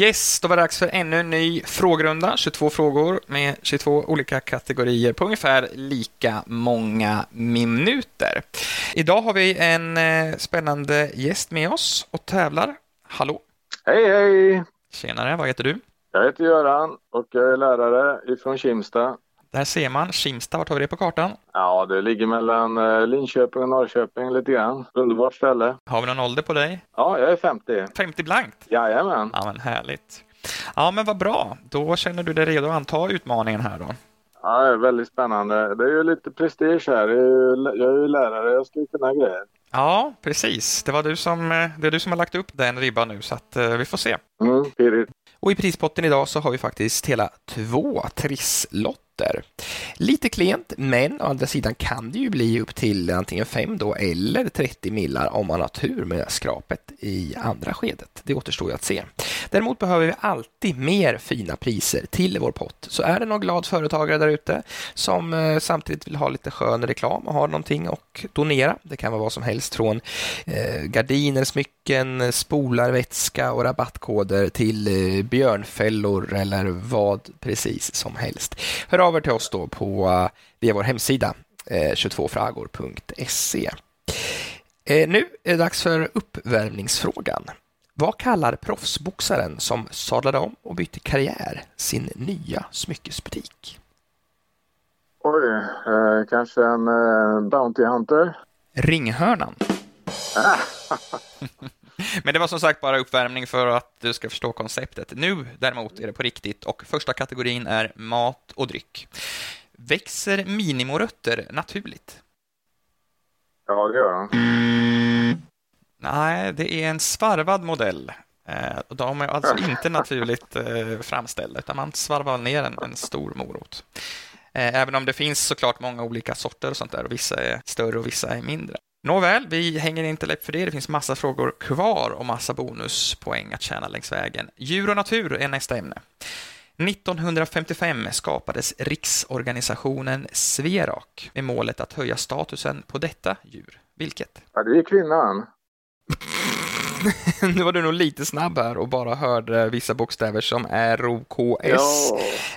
Yes, då var det dags för ännu en ny frågerunda. 22 frågor med 22 olika kategorier på ungefär lika många minuter. Idag har vi en eh, spännande gäst med oss och tävlar. Hallå! Hej, hej! Tjenare, vad heter du? Jag heter Göran och jag är lärare ifrån Kimsta. Där ser man Kimsta, vart har vi det på kartan? Ja, det ligger mellan eh, Linköping och Norrköping lite grann. Underbart ställe. Har vi någon ålder på dig? Ja, jag är 50. 50 blankt? Jajamän. Ja, men härligt. Ja, men vad bra. Då känner du dig redo att anta utmaningen här då? Ja, det är väldigt spännande. Det är ju lite prestige här. Jag är ju lärare, jag ska ju kunna grejer. Ja, precis. Det var du som, eh, det är du som har lagt upp den ribban nu, så att uh, vi får se. Mm, pirrigt. Och i prispotten idag så har vi faktiskt hela två trisslotter minuter. Lite klent, men å andra sidan kan det ju bli upp till antingen 5 då eller 30 millar om man har tur med skrapet i andra skedet. Det återstår ju att se. Däremot behöver vi alltid mer fina priser till vår pott. Så är det någon glad företagare där ute som eh, samtidigt vill ha lite skön reklam och har någonting att donera. Det kan vara vad som helst från eh, gardiner, smycken, spolar, vätska och rabattkoder till eh, björnfällor eller vad precis som helst. Hör av er till oss då på, uh, via vår hemsida eh, 22fragor.se. Eh, nu är det dags för uppvärmningsfrågan. Vad kallar proffsboxaren som sadlade om och bytte karriär sin nya smyckesbutik? Oj, eh, kanske en eh, Bounty Hunter? Ringhörnan. Men det var som sagt bara uppvärmning för att du ska förstå konceptet. Nu däremot är det på riktigt och första kategorin är mat och dryck. Växer minimorötter naturligt? Ja, det gör de. Nej, det är en svarvad modell. Eh, de är alltså inte naturligt eh, framställda, utan man svarvar ner en, en stor morot. Eh, även om det finns såklart många olika sorter och sånt där, och vissa är större och vissa är mindre. Nåväl, vi hänger inte läpp för det. Det finns massa frågor kvar och massa bonuspoäng att tjäna längs vägen. Djur och natur är nästa ämne. 1955 skapades riksorganisationen Sverak med målet att höja statusen på detta djur. Vilket? Ja, det är kvinnan. nu var du nog lite snabb här och bara hörde vissa bokstäver som R, O, K, S.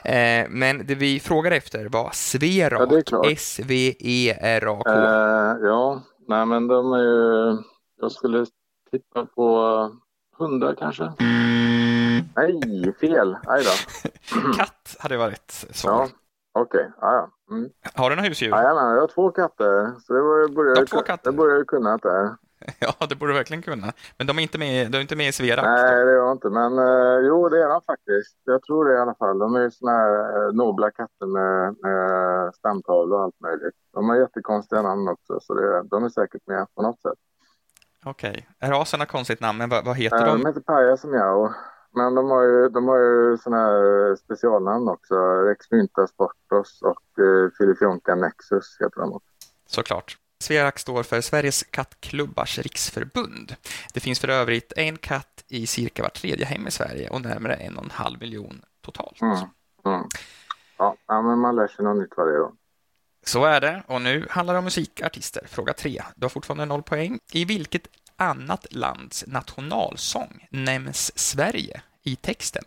Ja. Eh, men det vi frågade efter var Sverak, ja, S-V-E-R-A-K. Eh, ja, Nej, men de är ju... Jag skulle tippa på hundar kanske. Nej, fel. Aj då. Katt hade varit svar. Ja, okej. Okay. Ja. Mm. Har du några husdjur? Jajamän, jag har två katter. Så det var, började, jag, två katter? det började jag kunna där. Ja, det borde du verkligen kunna. Men de är inte med, de är inte med i Sverak? Nej, det är jag inte. Men eh, jo, det är de faktiskt. Jag tror det i alla fall. De är såna här eh, nobla katter med, med stamtavlor och allt möjligt. De har jättekonstiga namn också, så det, de är säkert med på något sätt. Okej. Okay. Rasen har konstigt namn, men vad, vad heter eh, de? De heter Paja som jag. Men de har ju, de har ju såna här specialnamn också. Rex Mynta Sportos och eh, Filifjonka Nexus heter de också. Såklart. Sverak står för Sveriges kattklubbars riksförbund. Det finns för övrigt en katt i cirka var tredje hem i Sverige och närmare en och en halv miljon totalt. Mm. Mm. Ja, men man lär sig något nytt varje dag. Så är det, och nu handlar det om musikartister. Fråga tre. Du har fortfarande noll poäng. I vilket annat lands nationalsång nämns Sverige i texten?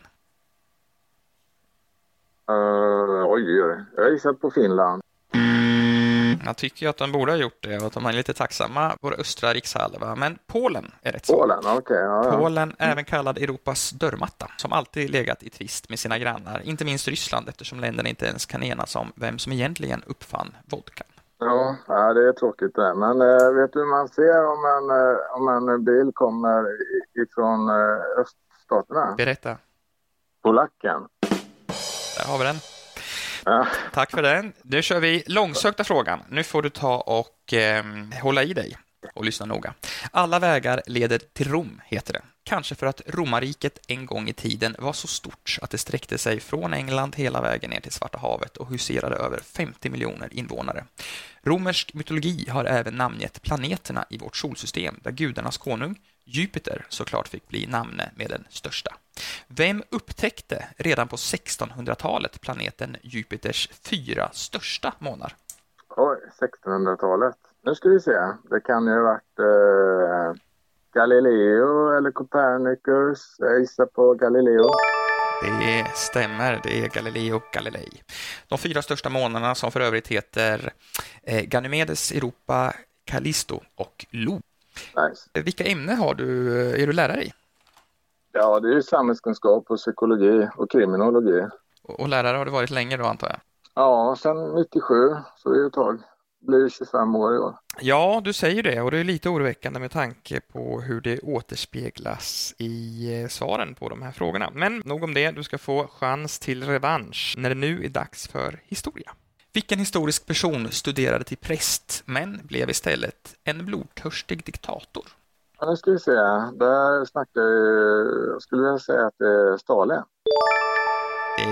Uh, oj, oj. Jag gissar på Finland. Jag tycker att de borde ha gjort det och att de är lite tacksamma, vår östra rikshalva. Men Polen är rätt svar. Polen, okej. Okay, ja, ja. Polen, även kallad Europas dörrmatta, som alltid legat i tvist med sina grannar, inte minst Ryssland eftersom länderna inte ens kan enas om vem som egentligen uppfann vodkan. Ja, det är tråkigt det. Men äh, vet du hur man ser om en, äh, om en bil kommer ifrån äh, öststaterna? Berätta. Polacken. Där har vi den. Ja. Tack för den. Nu kör vi långsökta frågan. Nu får du ta och eh, hålla i dig och lyssna noga. Alla vägar leder till Rom, heter det. Kanske för att romarriket en gång i tiden var så stort att det sträckte sig från England hela vägen ner till Svarta havet och huserade över 50 miljoner invånare. Romersk mytologi har även namngett planeterna i vårt solsystem där gudarnas konung, Jupiter, såklart fick bli namne med den största. Vem upptäckte redan på 1600-talet planeten Jupiters fyra största månar? Oj, 1600-talet. Nu ska vi se. Det kan ju ha varit... Eh, Galileo eller Copernicus. Jag gissar på Galileo. Det stämmer, det är Galileo Galilei. De fyra största månarna som för övrigt heter eh, Ganymedes, Europa, Callisto och Lo. Nice. Vilka ämnen har du, är du lärare i? Ja, det är samhällskunskap och psykologi och kriminologi. Och, och lärare har du varit länge då antar jag? Ja, sedan 97, så det är ett tag. Det blir 25 år i år. Ja, du säger det och det är lite oroväckande med tanke på hur det återspeglas i eh, svaren på de här frågorna. Men nog om det, du ska få chans till revansch när det nu är dags för historia. Vilken historisk person studerade till präst men blev istället en blodtörstig diktator? Ja, nu ska vi se. Där snackar. Jag skulle vilja säga att det är Stalin.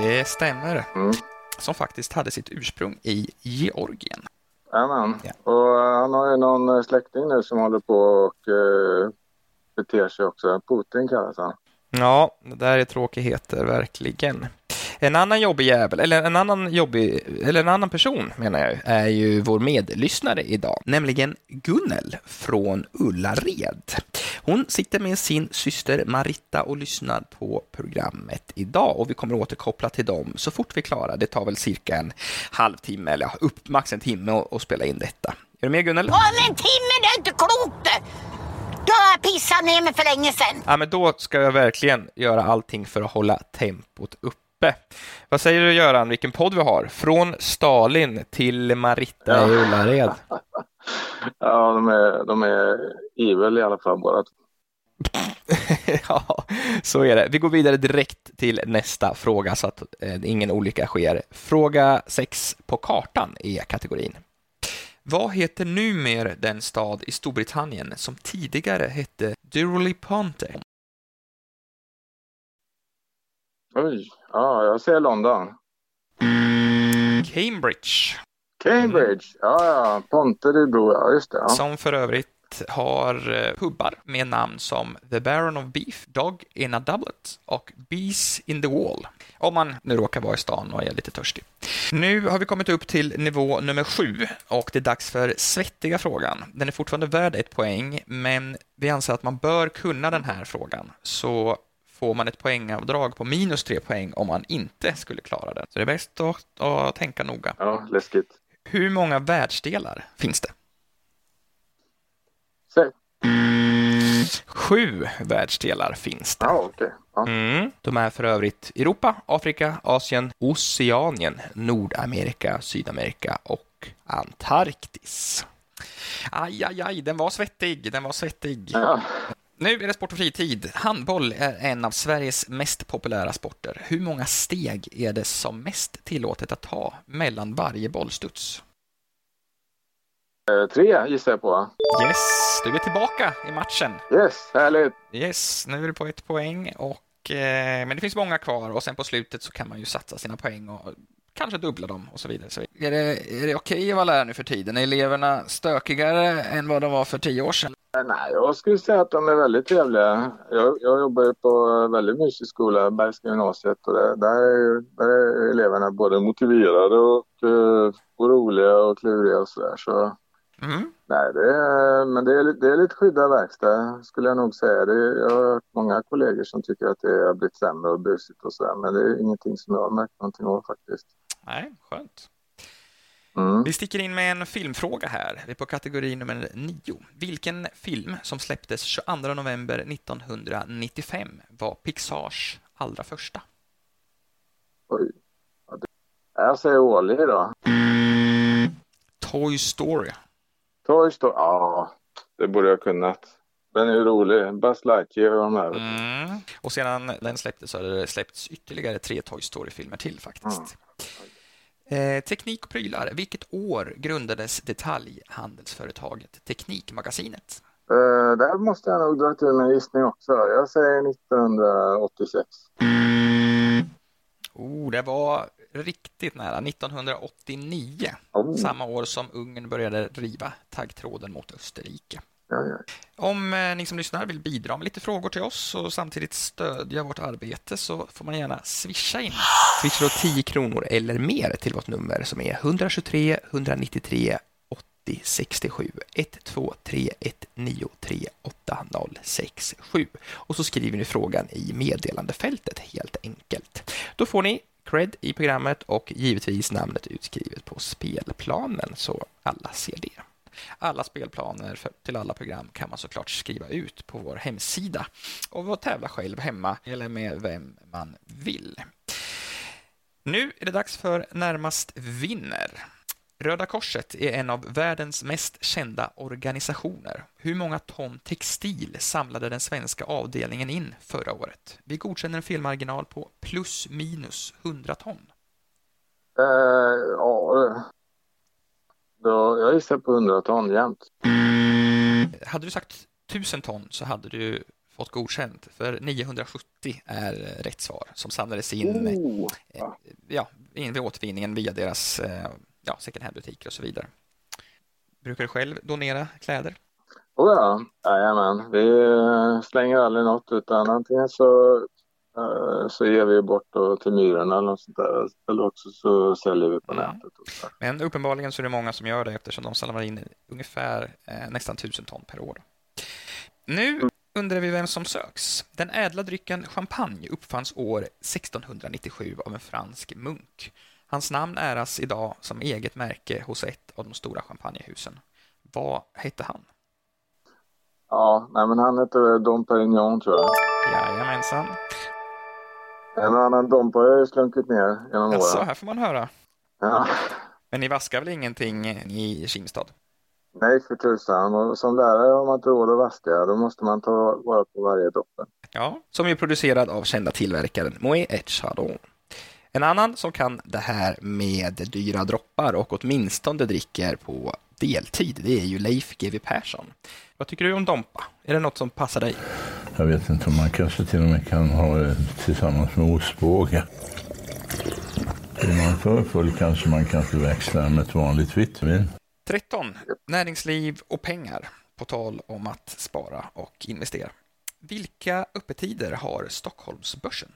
Det stämmer. Mm. Som faktiskt hade sitt ursprung i Georgien. Jajamän. Ja. Och eh, han har ju någon eh, släkting nu som håller på och uh, beter sig också. Putin kallas han. Ja, det där är tråkigheter, verkligen. En annan jobbig jävel, eller en annan jobbig, eller en annan person menar jag, är ju vår medlyssnare idag, nämligen Gunnel från Ullared. Hon sitter med sin syster Maritta och lyssnar på programmet idag och vi kommer återkoppla till dem så fort vi är klara. Det tar väl cirka en halvtimme eller ja, upp max en timme att- spela in detta. Är du med Gunnel? Om en timme, det är inte klokt! Då har jag pissat ner mig för länge sedan. Ja, men då ska jag verkligen göra allting för att hålla tempot uppe. Vad säger du Göran, vilken podd vi har? Från Stalin till Maritta i Ullared. Ja, de är, de är evil i alla fall bara. ja, så är det. Vi går vidare direkt till nästa fråga så att eh, ingen olycka sker. Fråga 6 på kartan är kategorin. Vad heter numer den stad i Storbritannien som tidigare hette Durley Ponte? Oj, ja, jag ser London. Cambridge, Cambridge, ja, ja, Ponte det bor ja, just det. Ja. som för övrigt har eh, pubbar med namn som The Baron of Beef, Dog in a Doublet och Bees in the Wall. Om man nu råkar vara i stan och är lite törstig. Nu har vi kommit upp till nivå nummer sju och det är dags för svettiga frågan. Den är fortfarande värd ett poäng, men vi anser att man bör kunna den här frågan. Så får man ett poängavdrag på minus tre poäng om man inte skulle klara den. Så det är bäst att, att tänka noga. ja, läskigt. Hur många världsdelar finns det? Säg. Sju världsdelar finns det. Ja, okej. Ja. Mm. De är för övrigt Europa, Afrika, Asien, Oceanien, Nordamerika, Sydamerika och Antarktis. Aj, aj, aj, den var svettig, den var svettig. Ja. Nu är det sport och fritid. Handboll är en av Sveriges mest populära sporter. Hur många steg är det som mest tillåtet att ta mellan varje bollstuds? Eh, Tre gissar jag på. Yes, du är tillbaka i matchen. Yes, härligt. Yes, nu är det på ett poäng och eh, men det finns många kvar och sen på slutet så kan man ju satsa sina poäng och kanske dubbla dem och så vidare. Så är det, är det okej att vara lärare nu för tiden? Är eleverna stökigare än vad de var för tio år sedan? Nej, jag skulle säga att de är väldigt trevliga. Jag, jag jobbar på väldigt mysig skola, Bergska gymnasiet, och det, där, är, där är eleverna både motiverade och, eh, och roliga och kluriga och sådär. Så Mm. nej, det är, men det är, det är lite skyddad verkstad skulle jag nog säga. Det är, jag har hört många kollegor som tycker att det har blivit sämre och busigt och sådär, men det är ingenting som jag har märkt någonting av faktiskt. Nej, skönt. Mm. Vi sticker in med en filmfråga här. Vi är på kategori nummer nio. Vilken film som släpptes 22 november 1995 var Pixars allra första? Oj. Jag säger Wall-E då. Toy Story. Toy Story, ja, det borde jag kunnat. Den är ju rolig. Buzz Lightyear och de här. Mm. Och sedan den släpptes så har det släppts ytterligare tre Toy Story-filmer till faktiskt. Eh, teknik och prylar. Vilket år grundades detaljhandelsföretaget Teknikmagasinet? Eh, där måste jag nog dra till med en gissning också. Jag säger 1986. Oh, det var riktigt nära. 1989. Oh. Samma år som Ungern började riva taggtråden mot Österrike. Ja, ja. Om eh, ni som lyssnar vill bidra med lite frågor till oss och samtidigt stödja vårt arbete så får man gärna swisha in. Swisha då 10 kronor eller mer till vårt nummer som är 123 193 80 67 123 193 80 067 och så skriver ni frågan i meddelandefältet helt enkelt. Då får ni cred i programmet och givetvis namnet utskrivet på spelplanen så alla ser det. Alla spelplaner för, till alla program kan man såklart skriva ut på vår hemsida och tävla själv hemma eller med vem man vill. Nu är det dags för Närmast vinner. Röda Korset är en av världens mest kända organisationer. Hur många ton textil samlade den svenska avdelningen in förra året? Vi godkänner en felmarginal på plus minus 100 ton. Uh, ja, då, jag gissar på 100 ton jämt. Hade du sagt 1000 ton så hade du fått godkänt, för 970 är rätt svar som samlades in, Oh, eh, ja, in vid återvinningen via deras eh, ja, second hand-butiker och så vidare. Brukar du själv donera kläder? oh ja, jajamän. Vi slänger aldrig något utan antingen så, så ger vi bort till myrorna eller sånt där. Eller också så säljer vi på Mm. nätet. Men uppenbarligen så är det många som gör det eftersom de samlar in ungefär eh, nästan 1000 ton per år. Nu undrar vi vem som söks. Den ädla drycken champagne uppfanns år 1697 av en fransk munk. Hans namn äras idag som eget märke hos ett av de stora champagnehusen. Vad hette han? Ja, nej, men han heter Dom Perignon tror jag. Jajamensan. En annan Dompa har jag ju slunkit ner genom Alltså, åren. här får man höra. Ja. Men ni vaskar väl ingenting i Kimstad? Nej, för tusan. Och som lärare har man inte råd att vaska. Då måste man ta vara på varje droppe. Ja, som är producerad av kända tillverkaren Moët et Chardon. En annan som kan det här med dyra droppar och åtminstone dricker på deltid, det är ju Leif GW Persson. Vad tycker du om Dompa? Är det något som passar dig? Jag vet inte om man kanske till och med kan ha det tillsammans med ostbåge. Är man för full kanske man kan förväxla med ett vanligt vitt vin. 13. Näringsliv och pengar, på tal om att spara och investera. Vilka öppettider har Stockholmsbörsen?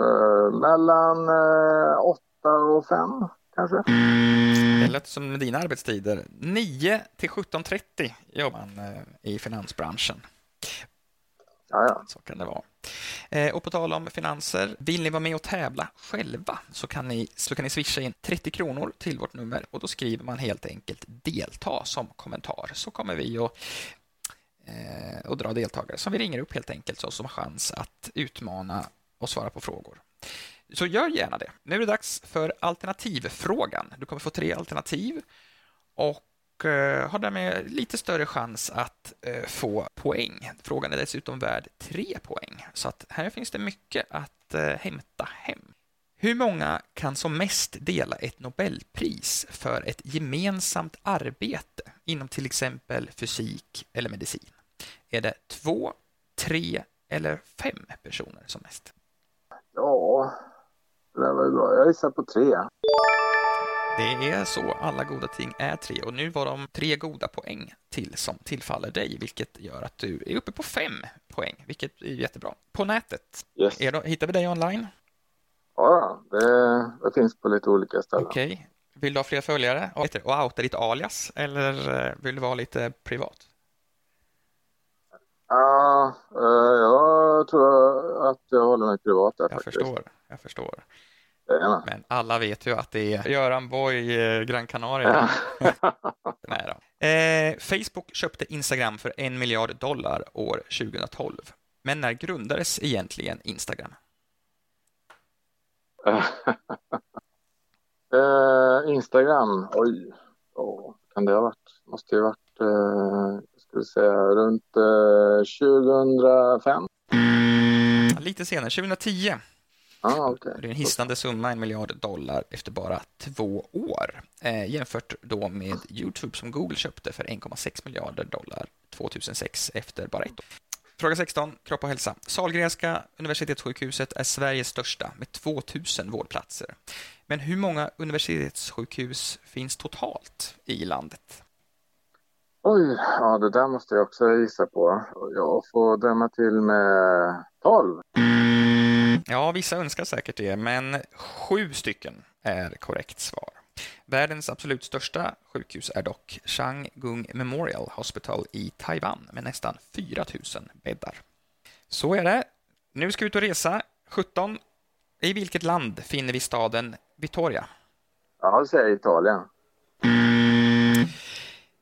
Eh, mellan eh, åtta och fem kanske. Det lät som med dina arbetstider. 9 till 17.30 jobbar man eh, i finansbranschen. Ja, ja. Så kan det vara. Eh, och på tal om finanser, vill ni vara med och tävla själva så kan ni, så kan ni swisha in 30 kronor till vårt nummer och då skriver man helt enkelt delta som kommentar. Så kommer vi att eh, och dra deltagare som vi ringer upp helt enkelt så som har chans att utmana och svara på frågor. Så gör gärna det. Nu är det dags för alternativfrågan. Du kommer få tre alternativ och och eh, har därmed lite större chans att eh, få poäng. Frågan är dessutom värd tre poäng, så att här finns det mycket att eh, hämta hem. Hur många kan som mest dela ett Nobelpris för ett gemensamt arbete inom till exempel fysik eller medicin? Är det två, tre eller fem personer som mest? Ja, det där var ju bra. Jag gissar på tre. Det är så, alla goda ting är tre och nu var de tre goda poäng till som tillfaller dig, vilket gör att du är uppe på fem poäng, vilket är jättebra. På nätet, Yes. då, hittar vi dig online? Ja, det, det finns på lite olika ställen. Okej. Vill du ha fler följare och och outa ditt alias eller eh, vill du vara lite privat? Ja, eh, jag tror att jag håller mig privat där Jag faktiskt. förstår, jag förstår. Men alla vet ju att det är Göran Boy, eh, Gran Canaria. Nej då. Eh, Facebook köpte Instagram för en miljard dollar år 2012. Men när grundades egentligen Instagram? Eh, Instagram, oj, oh, kan det ha varit? Måste ju varit, eh, ska vi säga, runt eh, 2005. Lite senare, 2010. Ah, okej. Det är en hisnande summa, en miljard dollar, efter bara två år. Eh, jämfört då med Youtube som Google köpte för 1,6 miljarder dollar 2006 efter bara ett år. Fråga 16, kropp och hälsa. Sahlgrenska universitetssjukhuset är Sveriges största med 2000 vårdplatser. Men hur många universitetssjukhus finns totalt i landet? Oj, ja det där måste jag också gissa på. Jag får döma till med 12. Ja, vissa önskar säkert det, men sju stycken är korrekt svar. Världens absolut största sjukhus är dock Chang Gung Memorial Hospital i Taiwan med nästan 4 000 bäddar. Så är det. Nu ska vi ut och resa. 17. I vilket land finner vi staden Vittoria? Ja, säger Italien.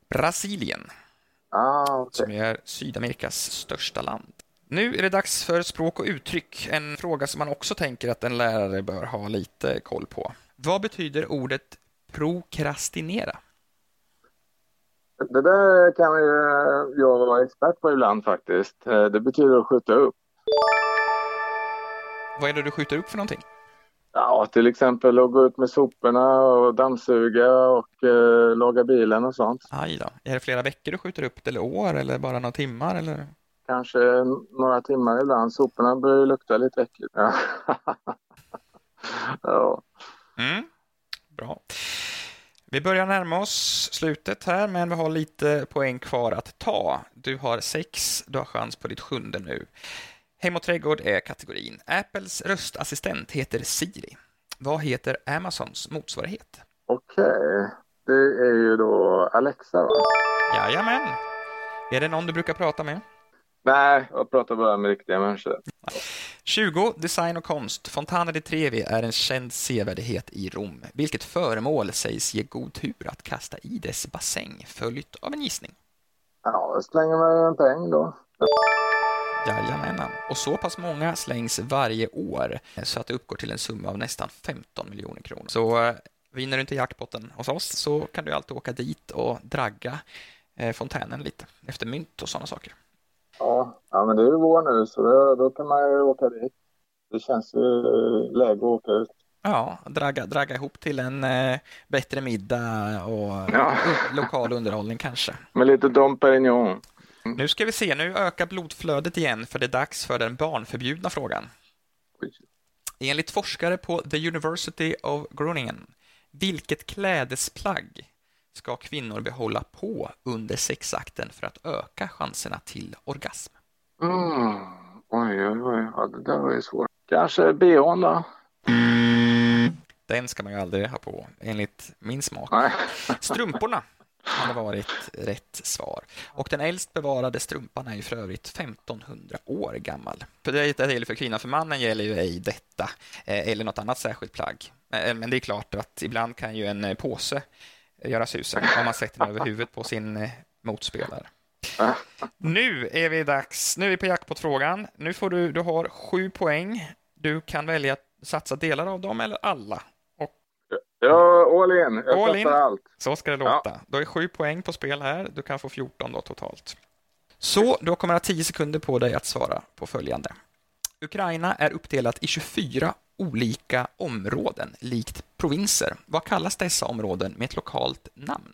Brasilien, Ah, okej. som är Sydamerikas största land. Nu är det dags för språk och uttryck, en fråga som man också tänker att en lärare bör ha lite koll på. Vad betyder ordet prokrastinera? Det där kan jag vara expert på ibland faktiskt. Eh, Det betyder att skjuta upp. Vad är det du skjuter upp för någonting? Ja, till exempel att gå ut med soporna och dammsuga och eh, laga bilen och sånt. Aj då. Är det flera veckor du skjuter upp det, eller år, eller bara några timmar? Eller? Kanske några timmar ibland. Soporna börjar ju lukta lite äckligt. Ja. ja. Mm. Bra. Vi börjar närma oss slutet här, men vi har lite poäng kvar att ta. Du har sex, du har chans på ditt sjunde nu. Hem och trädgård är kategorin. Apples röstassistent heter Siri. Vad heter Amazons motsvarighet? Okej, det är ju då Alexa va? Jajamän. Är det någon du brukar prata med? Nej, jag pratar bara med riktiga människor. 20. Design och konst. Fontana di Trevi är en känd sevärdhet i Rom. Vilket föremål sägs ge god tur att kasta i dess bassäng, följt av en gissning? Ja, jag slänger mig en peng då. Jajamenan. Och så pass många slängs varje år så att det uppgår till en summa av nästan 15 miljoner kronor. Så eh, vinner du inte jackpotten hos oss så kan du alltid åka dit och dragga eh, fontänen lite efter mynt och sådana saker. Ja, ja men det är ju vår nu så då, då kan man ju åka dit. Det känns ju läge att åka ut. Ja, dragga, dragga ihop till en eh, bättre middag och Ja. lokal underhållning kanske. Med lite Dom Perignon. Nu ska vi se, nu ökar blodflödet igen för det är dags för den barnförbjudna frågan. Enligt forskare på The University of Groningen, vilket klädesplagg ska kvinnor behålla på under sexakten för att öka chanserna till orgasm? Mm. Oj, oj, oj. Ja, det där var ju svårt. Kanske bhn då? Den ska man ju aldrig ha på, enligt min smak. Nej. Strumporna hade varit rätt svar. Och den äldst bevarade strumpan är ju för övrigt 1500 år gammal. För det det gäller för kvinnan, för mannen gäller ju ej detta eh, eller något annat särskilt plagg. Eh, Men det är klart att ibland kan ju en eh, påse göra susen om man sätter den över huvudet på sin eh, motspelare. Nu är vi dags. Nu är vi på jackpot-frågan. Nu får du, du har sju poäng. Du kan välja att satsa delar av dem eller alla. Och Ja, all in. Jag All satsar in. allt. så ska det låta. Då är sju poäng på spel här. Du kan få 14 då totalt. Så du kommer att ha 10 sekunder på dig att svara på följande. Ukraina är uppdelat i 24 olika områden, likt provinser. Vad kallas dessa områden med ett lokalt namn?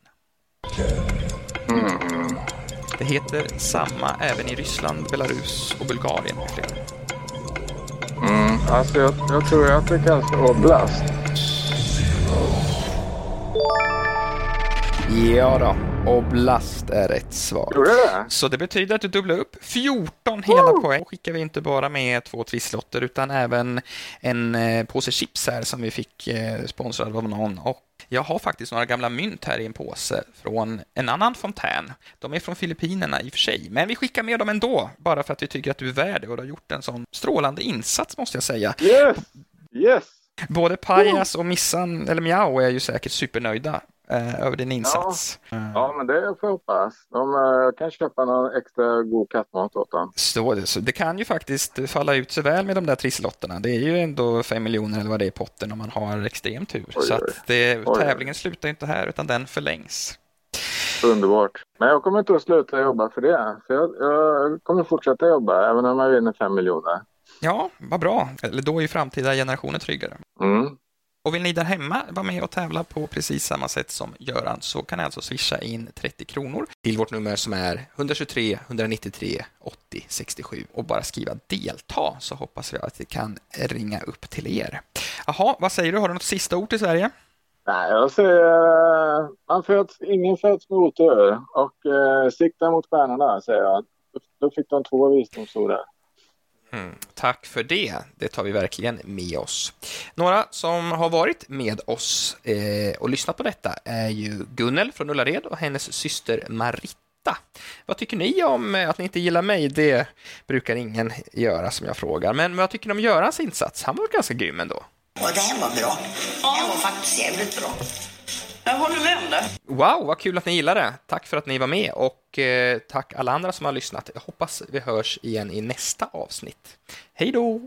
Det heter samma även i Ryssland, Belarus och Bulgarien med flera. Mm. Alltså, jag, jag tror att det kallas oblast. Ja då, Oblast är rätt svar. Gjorde det? Så det betyder att du dubblar upp 14 hela poäng. Då skickar vi inte bara med två trisslotter utan även en eh, påse chips här som vi fick eh, sponsrad av någon. Och jag har faktiskt några gamla mynt här i en påse från en annan fontän. De är från Filippinerna i och för sig, men vi skickar med dem ändå, bara för att vi tycker att du är värd det och du har gjort en sån strålande insats måste jag säga. Yes! Yes! Både Pajas och Missan, eller Miao, är ju säkert supernöjda över din insats. Eh, Ja, men det får jag hoppas. De eh, kan köpa någon extra god kattmat åt dem. Så det, så det kan ju faktiskt falla ut så väl med de där trisslotterna. Det är ju ändå fem miljoner eller vad det är i potten om man har extrem tur. Oj, så oj. att det, oj. tävlingen slutar inte här utan den förlängs. Underbart. Men jag kommer inte att sluta jobba för det. För jag, jag kommer fortsätta jobba även om jag vinner fem miljoner. Ja, vad bra. Eller då är ju framtida generationer tryggare. Mm. Och vill ni där hemma vara med och tävla på precis samma sätt som Göran så kan ni alltså swisha in 30 kronor till vårt nummer som är 123 193 80 67 och bara skriva delta så hoppas jag att det kan ringa upp till er. Jaha, vad säger du? Har du något sista ord till Sverige? Nej, jag säger eh, man föds, ingen föds med otur och eh, sikta mot stjärnorna säger jag. Då fick de två visdomsord där. Mm, tack för det. Det tar vi verkligen med oss. Några som har varit med oss eh, och lyssnat på detta är ju Gunnel från Ullared och hennes syster Maritta. Vad tycker ni om eh, att ni inte gillar mig? Det brukar ingen göra som jag frågar. Men vad tycker ni om Görans insats? Han var ganska grym ändå. Det här var bra. Den var faktiskt jävligt bra. Jag håller med om det. Wow, vad kul att ni gillade det. Tack för att ni var med och eh, tack alla andra som har lyssnat. Jag hoppas vi hörs igen i nästa avsnitt. Hej då!